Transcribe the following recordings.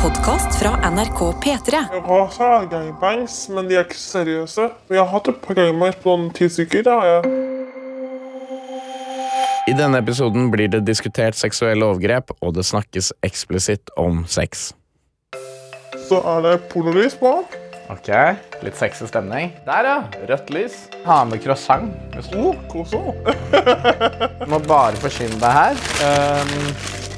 podkast fra NRK P3. Rosa har gangbangs, men de er ikke seriøse. Jeg har hatt et par gangbangs på noen ti stykker. har Jeg. I denne episoden blir det diskutert seksuelle overgrep, og det snakkes eksplisitt om sex. Så er det pololys på. Ok, Litt sexy stemning. Der, ja. Rødt lys. Ha med croissant. Hvis du Oh, må bare forsyne deg her. Um,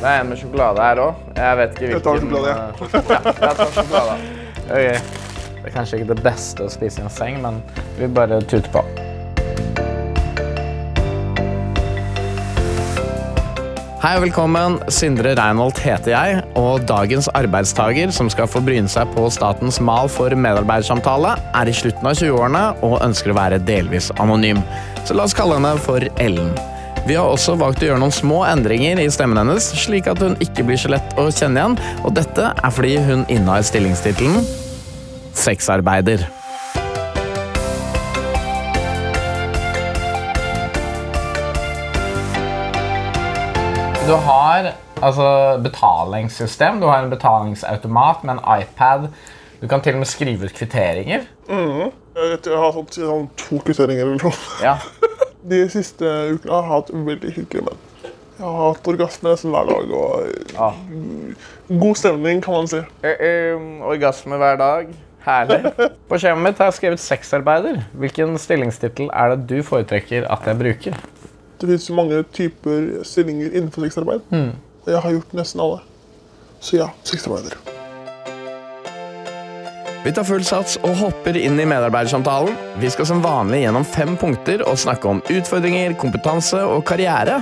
det er en med sjokolade her òg. Jeg vet ikke Jeg tar sjokolade, uh, ja, jeg tar sjokolade. Okay. Det er kanskje ikke det beste å spise i en seng, men vi bare tuter på. Hei og velkommen. Sindre Reinholt heter jeg, og dagens arbeidstager som skal få bryne seg på statens mal for medarbeidersamtale, er i slutten av 20-årene og ønsker å være delvis anonym. Så la oss kalle henne for Ellen. Vi har også valgt å gjøre noen små endringer i stemmen hennes, slik at hun ikke blir så lett å kjenne igjen, og dette er fordi hun innehar stillingstittelen sexarbeider. Du har altså, betalingssystem, du har en betalingsautomat med en iPad. Du kan til og med skrive ut kvitteringer. Jeg, jeg har sånn, to kvitteringer eller noe. Ja. De siste ukene har jeg hatt veldig hyggelig menn. Jeg har hatt orgasme nesten hver dag. og Ja. God stemning, kan man si. Eh, um, orgasme hver dag. Herlig. På skjemaet mitt har jeg skrevet sexarbeider. Hvilken stillingstittel er det du foretrekker at jeg bruker? Det finnes mange typer stillinger innenfor sexarbeid. Jeg har gjort nesten alle. Så ja, sexarbeider. Vi tar full sats og hopper inn i medarbeidersamtalen. Vi skal som vanlig gjennom fem punkter og snakke om utfordringer, kompetanse og karriere.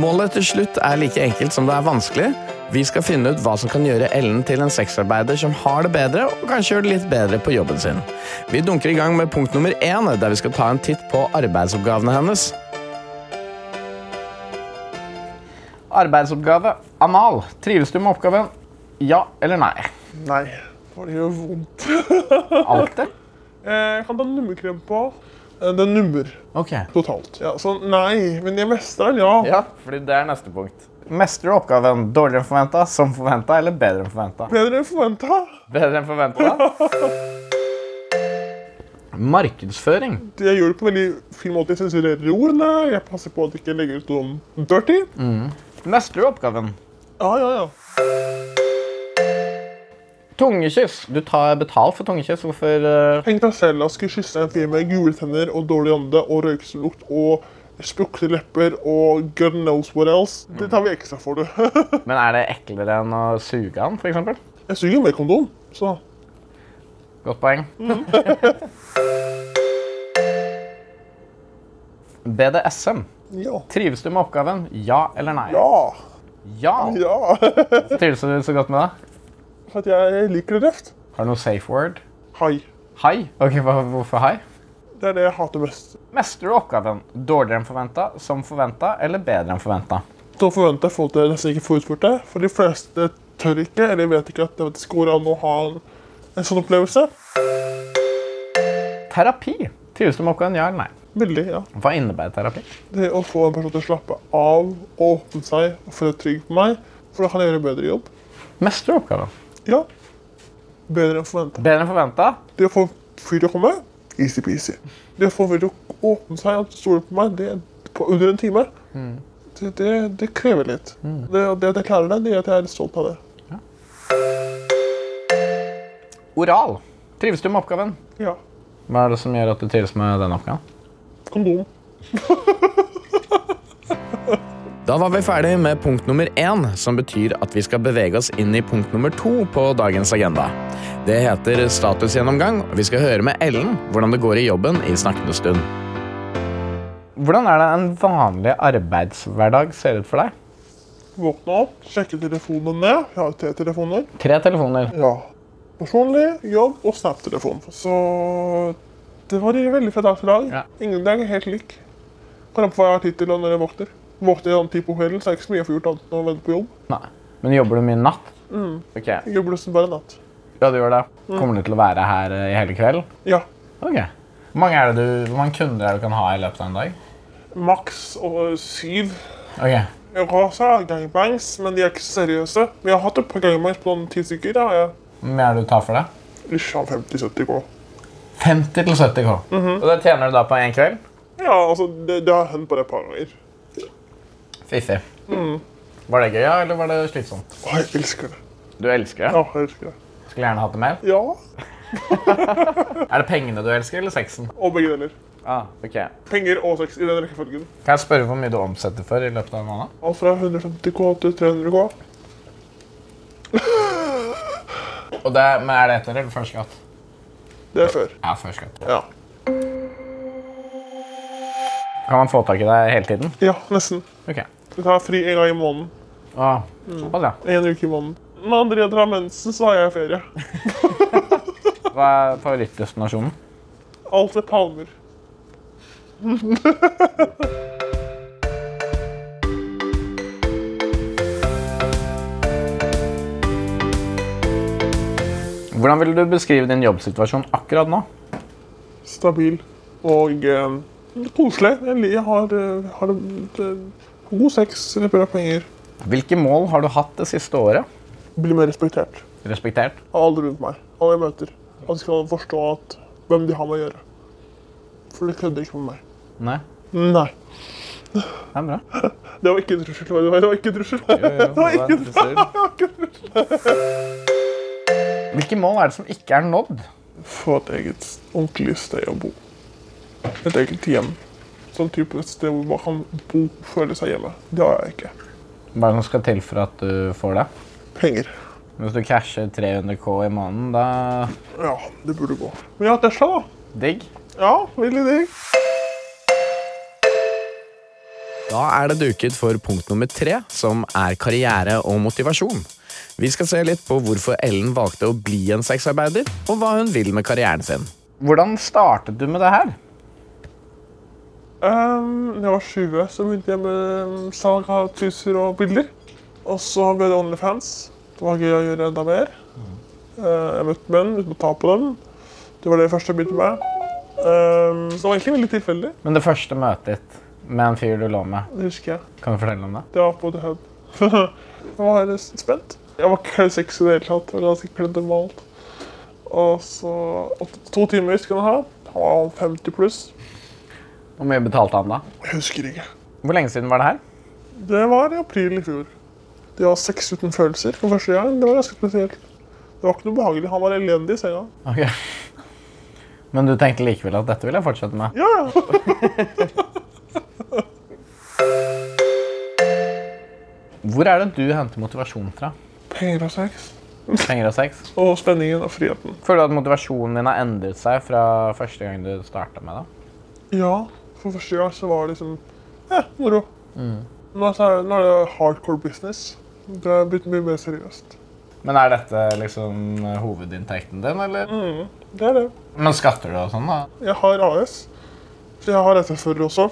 Målet til slutt er like enkelt som det er vanskelig. Vi skal finne ut hva som kan gjøre Ellen til en sexarbeider som har det bedre, og kanskje gjør det litt bedre på jobben sin. Vi dunker i gang med punkt nummer én, der vi skal ta en titt på arbeidsoppgavene hennes. Arbeidsoppgave Amal, Trives du med oppgaven? Ja eller nei? Nei, for det gjør vondt. Alt det? Jeg kan ta nummerkrem på. Det Den nummer Ok. totalt. Ja, så nei, men jeg mestrer den, ja. Ja, fordi det er neste punkt. Mestrer du oppgaven dårligere enn forventa, som forventa eller bedre enn forventa? Bedre enn forventa. Bedre enn forventa? Markedsføring. Jeg gjør det på en veldig fin måte. Jeg sensurerer ordene. Jeg passer på at jeg ikke legger ut noe dirty. Mestrer du oppgaven? Ja, ja, ja. Tungekyss. Du tar betalt for tungekyss. Hvorfor eh, Tenk deg selv å skulle kysse en fyr med gule tenner og dårlig ånde og røyklukt og sprukne lepper og god knows what else. Det tar vi ekstra for, du. Men er det eklere enn å suge han, f.eks.? Jeg suger med kondom, så Godt poeng. BDSM. ja. Trives du med oppgaven? Ja eller nei? Ja. Ja. Ja. Trives du så godt med det? At jeg liker det røft. Har du noe safe word? Hai. Hai? Ok, Hvorfor hai? Det er det jeg hater mest. Mestrer du oppgaven dårligere enn forventa, som forventa eller bedre enn forventa? Da forventer jeg folk nesten ikke får utført det. For de fleste tør ikke, eller vet ikke at det går an å ha en sånn opplevelse. Terapi. Trives du med oppgaven, ja eller nei? Veldig, ja. Hva innebærer terapi? Det å få en person til å slappe av, og åpne seg og føle trygg på meg. For da kan jeg gjøre en bedre jobb. Mestrer du oppgaven? Ja. Bedre enn forventa. Bedre enn forventa? Det å få fyr til å komme, easy-peasy. Det å få fyr til å åpne seg og stole på meg, det på under en time. Det, det, det krever litt. Det, det at jeg klarer det, det gjør at jeg er litt stolt av det. Oral. Trives du med oppgaven? Ja. Hva er det som gjør at du trives med den oppgaven? Kondom. Da var vi ferdig med punkt nummer én, som betyr at vi skal bevege oss inn i punkt nummer to på dagens agenda. Det heter statusgjennomgang, og vi skal høre med Ellen hvordan det går i jobben i snakkende stund. Hvordan er det en vanlig arbeidshverdag ser ut for deg? Våkne opp, sjekke telefonen ned. Jeg har tre telefoner. Tre telefoner. Ja. Personlig, jobb og Snap-telefon. Så det varierer veldig fra dag til dag. Ja. Ingen dag er helt lik. Kommer an på hva jeg har tid til når jeg våkner. Våkner jeg tid på kvelden, så er det ikke så mye jeg får gjort annet enn å vente på jobb. Nei. Men jobber du mye natt? Ok. Jeg jobber nesten bare natt. Ja, du gjør det. Kommer du til å være her eh, i hele kveld? Ja. Ok. Hvor mange, er det du, hvor mange kunder er det du kan ha i løpet av en dag? Maks og syv. Ok. Jeg har også gangbangs, men de er ikke seriøse. Men jeg har hatt et par gangbangs på noen ti stykker. Da har jeg Hvor mye er det du tar for det? sånn 50-70 K. 50 til 70 K. Og det tjener du da på én kveld? Ja, altså, det, det har hendt bare et par ganger. Fiffig. Var det gøy, ja, eller var det slitsomt? Å, jeg elsker det. Du elsker det? Ja, jeg elsker det. Skulle gjerne hatt det mer. Ja, Er det pengene du elsker, eller sexen? og begge deler. Ah, ok. Penger og sex i den rekkefølgen. Kan jeg spørre hvor mye du omsetter for i løpet av en måned? Alt fra 150 K til 300 K. Og det, men Er det etter eller før skatt? Det er før. Ja, før skatt. Ja. Kan man få tak i deg hele tiden? ja, nesten. Ok. Jeg tar fri en gang i måneden. Ah, såpass, ja. En uke i måneden. Når André drar mensen, så har jeg ferie. Hva er favorittdestinasjonen? Alt er palmer. Hvordan vil du beskrive din jobbsituasjon akkurat nå? Stabil og eh, koselig. Jeg har, eh, har eh, god sex, bra penger. Hvilke mål har du hatt det siste året? Bli mer respektert Respektert? av alle rundt meg. Alle jeg møter. At de skal forstå at, hvem de har med å gjøre. For de kødder ikke med meg. Nei. Nei. Det er bra. Det var ikke en trussel. Det var, det var ikke en trussel. Det var ikke en trussel. Hvilke mål er det som ikke er nådd? Få et eget ordentlig sted å bo. Et eget hjem. Sånn type et sted hvor man kan bo og føle seg hjemme. Det har jeg ikke. Hva er det som skal til for at du får det? Penger. Hvis du casher 300 K i måneden, da Ja, det burde gå. Men jeg har Tesla, da. Digg. Ja, veldig digg. Da er det duket for punkt nummer tre, som er karriere og motivasjon. Vi skal se litt på hvorfor Ellen valgte å bli en sexarbeider, og hva hun vil med karrieren sin. Hvordan startet du med det her? Um, da jeg var 20, så begynte jeg med um, salg av truser og bilder. Og så ble det OnlyFans. Det var gøy å gjøre enda mer. Uh, jeg møtte menn uten å ta på dem. Det var det første jeg begynte med. Um, så det var egentlig veldig tilfeldig. Men det første møtet ditt med en fyr du lå med, Det husker jeg. kan du fortelle om det? Det var på The Hub. jeg var spent. Jeg var ikke sexy i det hele tatt. Jeg var ganske kledd normalt. Og så To timer skulle han ha. Han var 50 pluss. Hvor mye betalte han da? Jeg husker ikke. Hvor lenge siden var det her? Det var i april i fjor. Det var sex uten følelser for første gang. Det var ganske spesielt. Det var ikke noe behagelig. Han var elendig i senga. Okay. Men du tenkte likevel at dette vil jeg fortsette med? Ja, ja. Hvor er det du henter motivasjon fra? Penger og sex. Penger og sex? Og spenningen og friheten. Føler du at motivasjonen din har endret seg fra første gang du starta med det? Ja, for første gang så var det liksom Ja, moro. Nå, så er nå er det hardcore business. Det er blitt mye mer seriøst. Men er dette liksom hovedinntekten din, eller? Mm, Det er det. Men skatter du og sånn, da? Jeg har AS, så jeg har SFR også.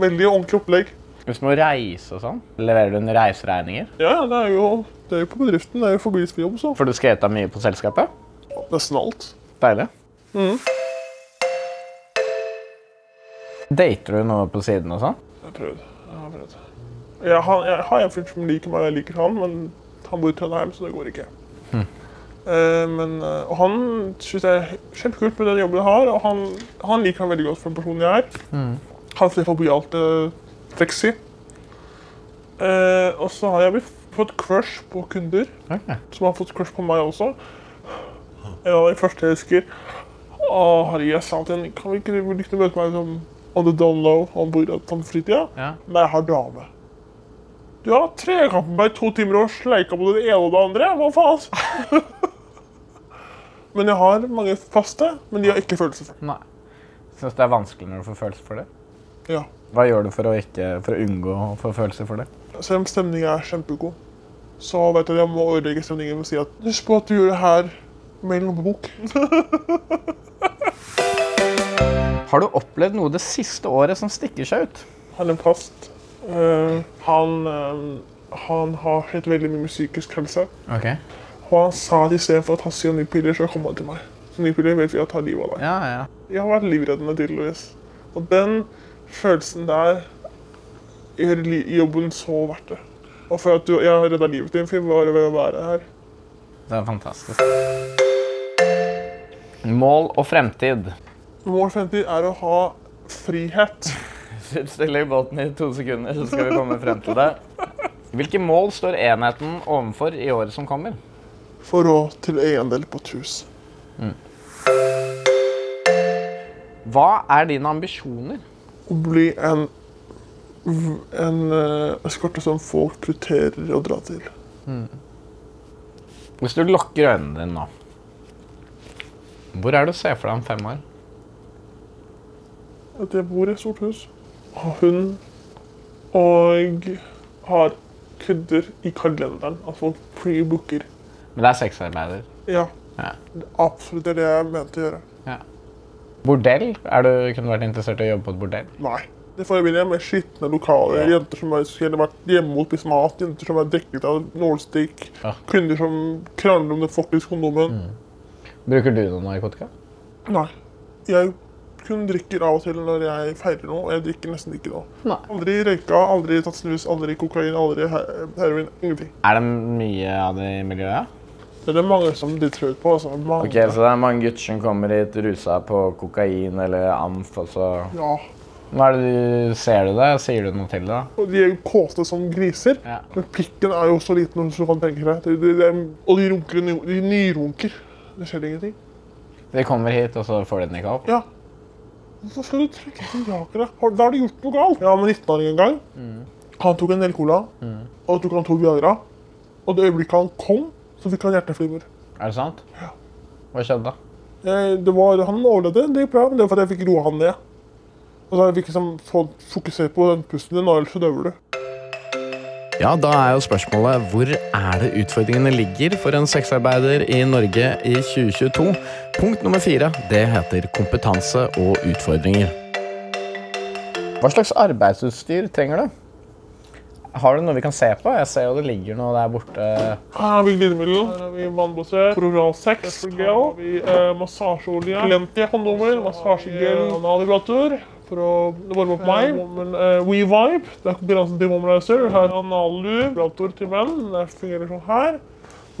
Veldig ordentlig opplegg. Hvis du må reise og sånn, leverer du en reiseregninger? Ja, det er jo, det er jo på bedriften. Det er jo forbindelse med jobb, så. For du av mye på selskapet? Nesten alt. Deilig. Dater du noe på siden og sånn? Jeg har prøvd. Jeg har prøvd. Jeg har, jeg har en fyr som liker meg, og jeg liker han, men han bor i Trondheim, så det går ikke. Eh, men, eh, og han syns jeg er kjempekult med den jobben jeg har, og han, han liker meg veldig godt for den personen jeg er. Han ser forbialt uh, sexy. Uh, og så har jeg fått crush på kunder, okay. som har fått crush på meg også. En av de første jeg husker. Å, herregud, jeg sa til henne, kan vi ikke møte meg som on the down low, on bor på fritida? Ja. men jeg har dame. Du har trekamp med meg i to timer og sleika på det ene og det andre. Hva faen? men jeg har mange faste, men de har ikke følelser for Nei. Syns det er vanskelig når du får følelser for det? det. Ja. Hva gjør du for å, ikke, for å unngå å få følelser for det? Selv om stemningen er kjempegod, så vet jeg at jeg må ødelegge stemningen med å si at husk på at du gjør det her med en lommebok. Har du opplevd noe det siste året som stikker seg ut? Han er en plast. Eh, han, uh, han har hatt veldig mye psykisk helse. Ok. Og han sa at istedenfor å ta nypiller, så kom han til meg. Så nypiller vet vi at tar livet av deg. Ja, ja. Jeg har vært livreddende tydeligvis. Og den følelsen der gjør jobben så verdt det. Og for at du, jeg har redda livet ditt bare ved å være her. Det er fantastisk. Mål og fremtid. Vår fremtid er å ha frihet. Still i båten i to sekunder, så skal vi komme frem til det. Hvilke mål står enheten overfor i året som kommer? Få råd til eiendel på et hus. Hva er dine ambisjoner? Å bli en, en uh, eskorte som folk prioriterer å dra til. Hvis du lukker øynene dine nå, hvor er det du ser for deg om fem år? At jeg bor i et stort hus, Og hund og har kødder i kalenderen. At folk pre-booker. Men det er sexarbeider. Ja, Ja. det er absolutt det jeg mente å gjøre. Ja. Bordell? Er du, kunne vært interessert i å jobbe på et bordell? Nei. Det forbinder jeg med skitne lokaler. Ja. Jenter som har vært hjemme og spist mat. Jenter som er dekket av nålestikk. Ja. Kunder som krangler om den faktisk kondomen. Bruker du noe narkotika? Nei. Jeg kun drikker av og til når jeg feirer noe. og Jeg drikker nesten ikke nå. Aldri røyka, aldri tatt snus, aldri kokain, aldri heroin. Ingenting. Er det mye av det i miljøet? Det er det mange som de tror på. Altså. Mange. Ok, Så det er mange gutter som kommer hit rusa på kokain eller amf, og så Ja. Hva er det du, Ser du det? Sier du noe til det? De er kåte som griser. Ja. Men pikken er jo så liten som du kan tenke deg. De, de, de, og de runker, de nyrunker. Det skjer ingenting. De kommer hit, og så får de den ikke opp? Ja. Hvorfor skal du trekke til Jakere? Har- Da har du gjort noe galt. Ja, med 19-åring en gang. Han tok en del cola, og tok han to Viagra. Og det øyeblikket han kom, så fikk han hjerteflimmer. Er det sant? Ja. Hva skjedde da? Det var, han overlevde, det gikk bra, men det var fordi jeg fikk roa han ned. Og så fikk jeg liksom få fokusere på den pusten din, og ellers så døver du. Ja, da er jo spørsmålet hvor er det utfordringene ligger for en sexarbeider i Norge i 2022? Punkt nummer fire, det heter kompetanse og utfordringer. Hva slags arbeidsutstyr trenger du? Har du noe vi kan se på? Jeg ser jo det ligger noe der borte. Her har vi glidemiddel, her har vi vannbasert, Proral 6, her har vi eh, massasjeolje, Lentia kondomer, massasjegel, analvibrator for å varme opp meg. Men, eh, WeVibe, det er konkurransen til Womanizer. Her er anallu, vibrator til menn, det fungerer sånn her.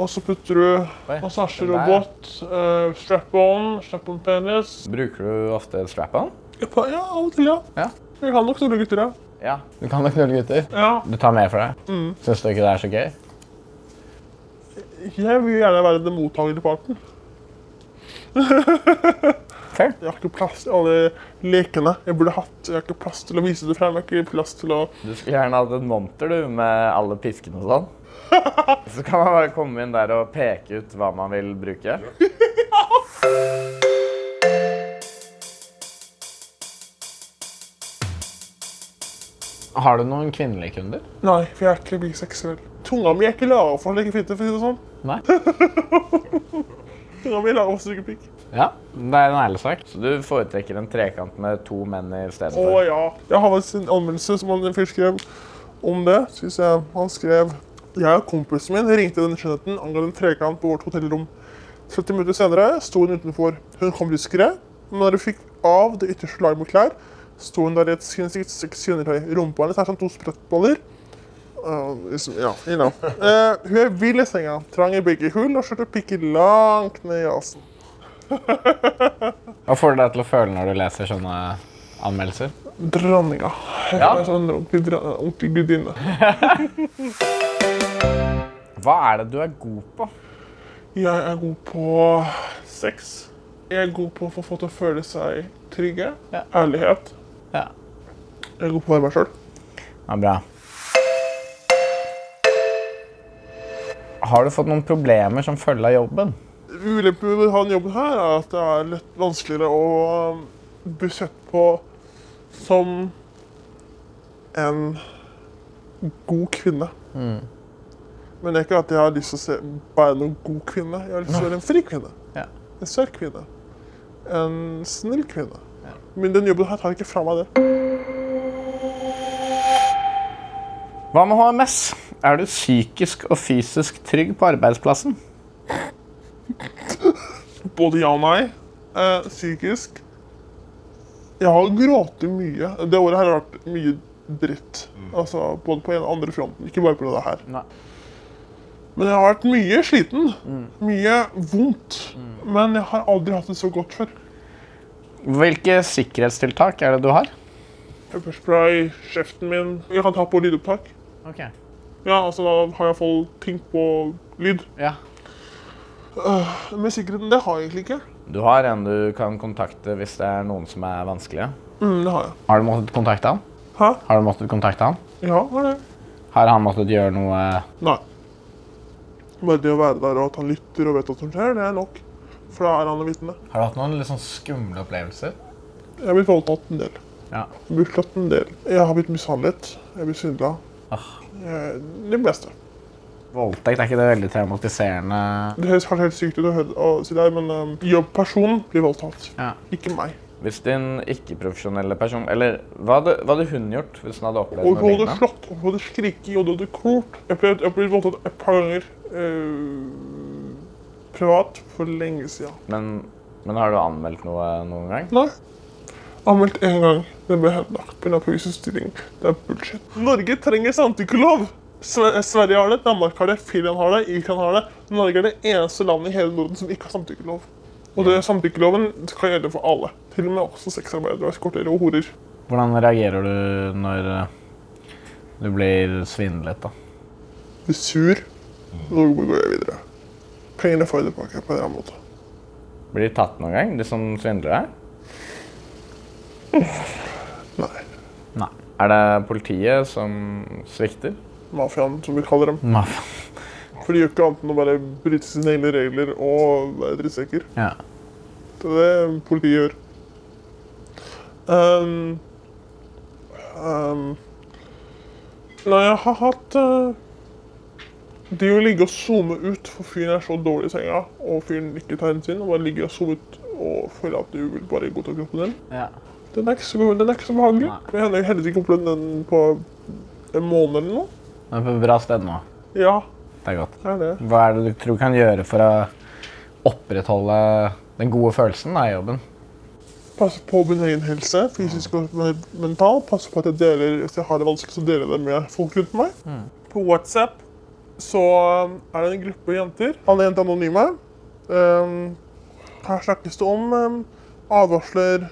Og så putter du massasjerobot, uh, strap-on, strap-on penis. Bruker du ofte strap-on? Ja, av og til, ja. Ja. Jeg kan nok knulle gutter, ja. Ja. Du kan nok knulle gutter. Ja, Du tar mer for deg. Mm. Syns du ikke det er så gøy? jeg vil gjerne være den mottagende parten. Fair. Jeg har ikke plass til alle lekene jeg burde hatt. Jeg har ikke plass til å vise det frem. Jeg har ikke plass til å... Du skulle gjerne hatt et monter du, med alle piskene og sånn. Så kan man bare komme inn der og peke ut hva man vil bruke. Har du noen kvinnelige kunder? Nei, for jeg er ikke biseksuell. Tunga mi er ikke laga for å legge fitte, for å si det sånn. Nei. Tunga mi er laga for å stryke pikk. Ja, det er en ærlig sak. Så du foretrekker en trekant med to menn i stedet Å for? ja. Jeg har faktisk en anmeldelse som han fyr skrev om det. Synes jeg Han skrev Jeg og kompisen min ringte den skjønnheten angående en trekant på vårt hotellrom. 30 minutter senere sto hun utenfor. Hun kom diskré, men når hun fikk av det ytterste laget med klær, sto hun der i et sexy undertøy. Rumpa hennes er som to sprettballer. Uh, liksom, ja, you know. uh, hun er vill i senga, trang i begge hull og skjørtet pikker langt ned i halsen. Hva får du deg til å føle når du leser sånne anmeldelser? Dronninga. Ja. Sånn ordentlig gudinne. Hva er det du er god på? Jeg er god på sex. Jeg er god på å få folk til å føle seg trygge. Ja. Ærlighet. Ja, Jeg er god på å være meg sjøl. ja bra. Har du fått noen problemer som følge av jobben? Ulempen med å jobben her er at det er litt vanskeligere å um, bli sett på som en god kvinne. Men det er ikke at jeg har lyst til å se bare noen god kvinne. Jeg har lyst til å være en fri kvinne. Ja. En sterk kvinne. En snill kvinne. Men den jobben her tar ikke fra meg det. Hva med HMS? Er du psykisk og fysisk trygg på arbeidsplassen? Både ja og nei. Eh, psykisk Jeg har grått mye. Det året her har vært mye dritt. Altså både på en og andre fronten, ikke bare på det her. Nei. Men jeg har vært mye sliten. Mye vondt. Men jeg har aldri hatt det så godt før. Hvilke sikkerhetstiltak er det du har? Pepperspray, kjeften min. Jeg kan ta på lydopptak. Okay. Ja, altså Da har jeg iallfall ting på lyd. Ja. Men sikkerheten, det har jeg egentlig ikke. Du har en du kan kontakte hvis det er noen som er vanskelige. Mm, det har jeg. Har du måttet kontakte han? Hæ? Har du måttet kontakte han? Ja, har det. Har han måttet gjøre noe Nei. Bare det å være der og at han lytter og vet hva som skjer, det er nok. For da er han vitne. Har du hatt noen litt sånn skumle opplevelser? Jeg har blitt voldtatt en del. Ja. Blitt slått en del. Jeg har blitt mishandlet. Jeg har blitt svindla. Ah. Jeg- Det beste. Voldtekt, er ikke det veldig traumatiserende? Det høres kanskje helt sykt ut å, høre, å si det, men um, jobbpersonen blir voldtatt. Ja. Ikke meg. Hvis din ikke-profesjonelle person Eller hva hadde, hva hadde hun gjort hvis hun hadde opplevd noe hun hadde slått, hun hadde skriket, hun hadde klort. Jeg ble, jeg ble voldtatt et par ganger eh, privat for lenge siden. Men, men har du anmeldt noe noen gang? Nei. Anmeldt én gang. Det ble henlagt pga. politisk stilling. Det er bullshit. Norge trenger samtykkelov. Sve- Sverige har det, Danmark har det, Finland har det, Irland har det. Norge er det eneste landet i hele Norden som ikke har samtykkelov. Og det samtykkeloven kan gjelde for alle. Til og med også sexarbeidere, eskortere og horer. Hvordan reagerer du når eh, du blir svindlet, da? Blir sur, så går jeg videre. Pengene får jeg tilbake på en annen måte. Blir de tatt noen gang, de som svindler deg? Nei. Nei. Er det politiet som svikter? Mafiaen, som vi kaller dem. Mafia. For de gjør ikke annet enn å bare bryte sine egne regler og være drittsekker. Ja. Det er det politiet gjør. Um, um, når jeg har hatt uh, Det å ligge og zoome ut for fyren er så dårlig i senga, og fyren ikke tar hensyn, og bare ligger og zoomer ut og føler at du vil bare godta kroppen din, ja. den er ikke så, den er ikke så behagelig. Nei. Jeg har heller ikke opplevd den på en måned eller noe. Den er på et bra sted nå. Ja, Det er godt. det er det. Hva er det du tror du kan gjøre for å opprettholde den gode følelsen da, i jobben? Passe på min egen helse, fysisk og mental. Passe på at jeg deler, hvis jeg har det vanskelig, så deler jeg det med folk rundt meg. På WhatsApp så er det en gruppe jenter. Alle jenter er anonyme. Um, her snakkes det om um, advarsler,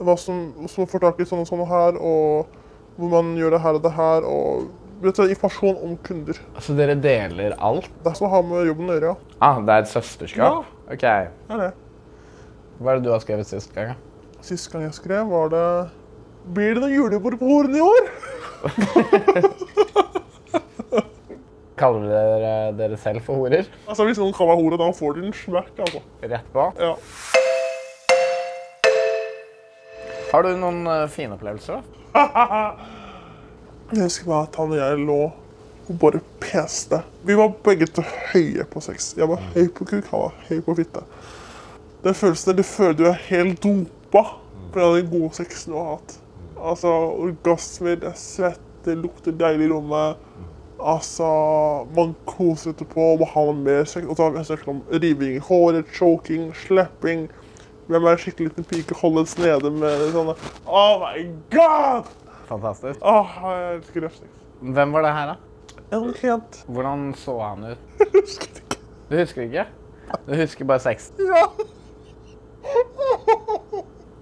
hva som, som får tak i sånn og sånn her, og hvor man gjør det her og det her, og rett og slett informasjon om kunder. Altså, dere deler alt? Det er som har med jobben å gjøre, ja. Ah, det er et søsterskap? Ok. Det er det. Hva er det du har skrevet sist gang? Sist gang jeg skrev, var det Blir det noe julebord på Horen i år? Kaller dere dere selv for horer? Altså, Hvis noen kaller meg hore, da får de en smekk. altså. Rett på. Ja. Har du noen uh, fine opplevelser? da? Jeg husker bare at han og jeg lå og bare peste. Vi var begge to høye på sex. Jeg var høy på kuk, han var høy på fitte. Den følelsen der du føler du er helt dopa fra den gode sexen du har hatt. Altså, orgasmer, det er svett, det lukter deilig i rommet. Altså, man koser etterpå, man har mer sex. Og så har vi snakket om riving i håret, choking, slapping. Hvem er en skikkelig liten pike holdes nede med sånne Oh my god! Fantastisk. Åh, jeg elsker røftsex. Hvem var det her, da? En klient. Hvordan så han ut? Jeg husker ikke. Du husker ikke? Du husker bare sexen? Ja.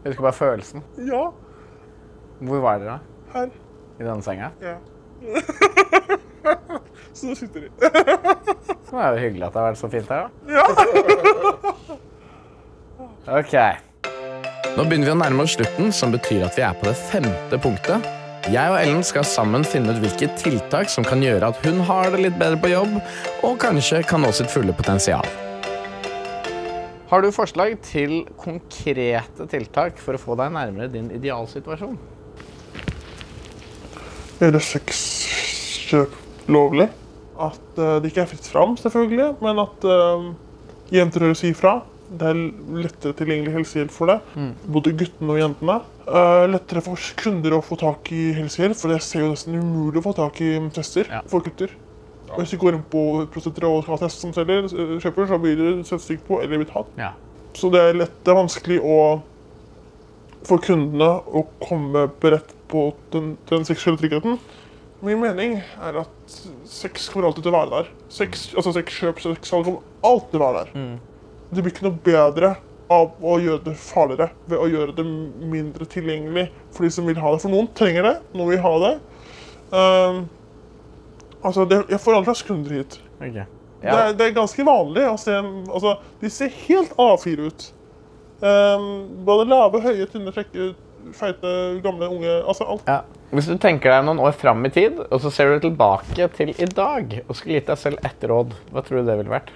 Du husker bare følelsen? Ja. Hvor var dere? Her. I denne senga? Ja. Så nå sitter de. Det er jo hyggelig at det har vært så fint her, da. Ja. Ok. Nå begynner vi å nærme oss slutten, som betyr at vi er på det femte punktet. Jeg og Ellen skal sammen finne ut hvilke tiltak som kan gjøre at hun har det litt bedre på jobb, og kanskje kan nå sitt fulle potensial. Har du forslag til konkrete tiltak for å få deg nærmere din idealsituasjon? Er det sexkjøp lovlig. At eh, det ikke er fritt fram, selvfølgelig, men at uh, jenter hører si ifra. Det er lettere tilgjengelig helsehjelp for det. Både guttene og jentene. Uh, lettere for kunder å få tak i helsehjelp, for det ser jo nesten umulig å få tak i tester Ja. for gutter. Og hvis du går inn på prostituerte og skal ha test som selger, eh, kjøper, så blir du sett stygt på eller blitt tatt. Ja. Så det er lett, det er vanskelig å for kundene å komme beredt på den, den seksuelle tryggheten. Min mening er at sex kommer alltid til å være der. Sex, altså Sexkjøp sex, salg kommer alltid til å være der. Det blir ikke noe bedre av å gjøre det farligere ved å gjøre det mindre tilgjengelig for de som vil ha det. For noen trenger det, noen vil ha det. Um, altså, det, Jeg får alle slags kunder hit. Ok. Det, er, det er ganske vanlig å se altså, De ser helt A4 ut. Um, både lave, høye, tynne, frekke, feite, gamle, unge altså alt. Ja. Hvis du tenker deg noen år fram i tid, og så ser du tilbake til i dag, og skulle gitt deg selv ett råd, hva tror du det ville vært?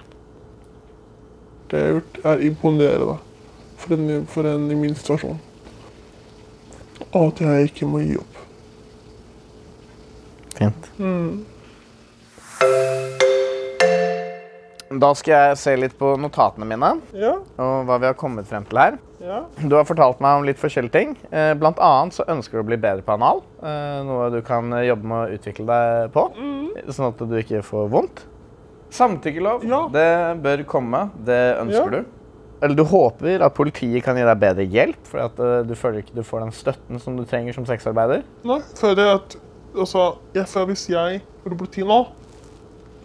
Det jeg har gjort, er imponerende for en, for en i min situasjon. Og at jeg ikke må gi opp. Fint. Da skal jeg se litt på notatene mine Ja, og hva vi har kommet frem til her. ja. Du har fortalt meg om litt forskjellige ting. Eh, Blant annet så ønsker du å bli bedre på anal. eh, Noe du kan eh, jobbe med å utvikle deg på, sånn at du ikke får vondt. Samtykkelov, Ja. det bør komme. Det ønsker du. Eller du håper at politiet kan gi deg bedre hjelp, fordi at du føler ikke du får den støtten som du trenger som sexarbeider. Nei, for det at altså, jeg føler Hvis jeg går til politiet nå,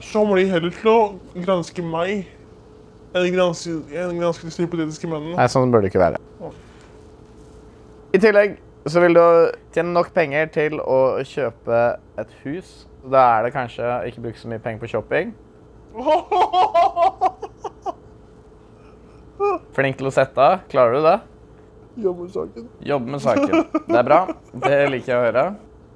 så må de heller til å granske meg enn granske, enn de disse hypotetiske mennene. Nei, sånn bør det ikke være. I tillegg så vil du tjene nok penger til å kjøpe et hus. Da er det kanskje ikke bruke så mye penger på shopping. Flink til å sette av. Klarer du det? Jobbe med saken. Jobbe med saken. Det er bra. Det liker jeg å høre.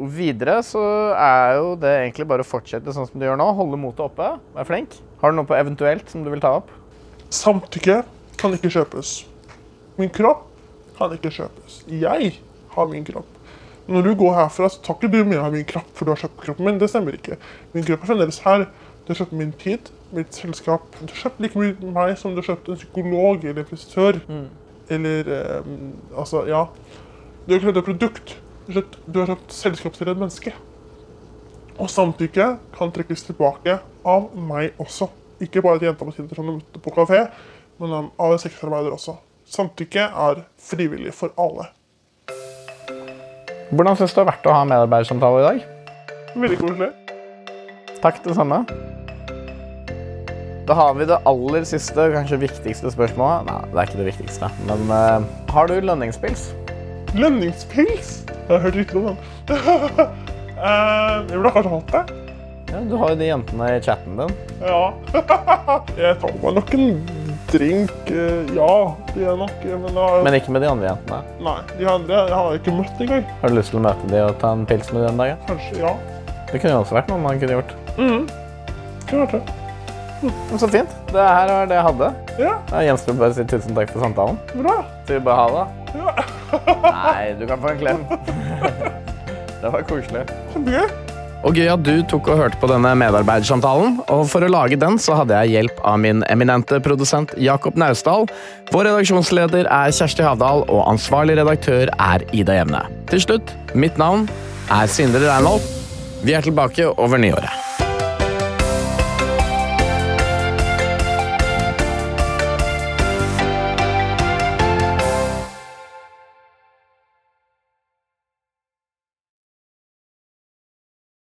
Og videre så er jo det egentlig bare å fortsette sånn som du gjør nå. Holde motet oppe. Vær flink. Har du noe på eventuelt som du vil ta opp? Samtykke kan ikke kjøpes. Min kropp kan ikke kjøpes. Jeg har min kropp. Når du går herfra, så tar ikke du med av min kropp, for du har kjøpt kroppen min. Det stemmer ikke. Min kropp er fremdeles her. Du har kjøpt min tid, mitt selskap. Du har kjøpt like mye meg som du har kjøpt en psykolog eller en frisør. Eller um, altså, ja. Du har kjøpt et produkt. Du til et menneske. Og samtykke kan trekkes tilbake av meg også. Ikke bare til jenta på Tinder som du møtte på kafé, men av en sexarbeider også. Samtykke er frivillig for alle. Hvordan syns du det har vært å ha medarbeidersamtale i dag? Veldig koselig. Takk, det samme. Da har vi det aller siste, kanskje viktigste spørsmålet. Nei, det er ikke det viktigste. Men uh, har du lønningspils? Lønningspils? Jeg har hørt rykter om den. Eh, jeg burde kanskje hatt det. Ja, du har jo de jentene i chatten din. Ja. jeg tar meg nok en drink. eh, Ja, det er nok. Men, da, Men ikke med de andre jentene. nei, de andre jeg har jeg ikke møtt engang. Har du lyst til å møte de og ta en pils med dem en dag? Kanskje, ja. Det kunne jo også vært noe man kunne gjort. Kunne vært det. Mm. så fint. Det her var det jeg hadde. Ja, Da gjenstår bare å si tusen takk for samtalen. bra. Bare ha det? Ja. Nei, du kan få en klem. Det var koselig. Og gøy at du tok og hørte på denne medarbeidersamtalen. Og for å lage den så hadde jeg hjelp av min eminente produsent Jakob Naustdal. Vår redaksjonsleder er Kjersti Havdal, og ansvarlig redaktør er Ida Jevne. Til slutt, mitt navn er Sindre Reinholt. Vi er tilbake over nyåret.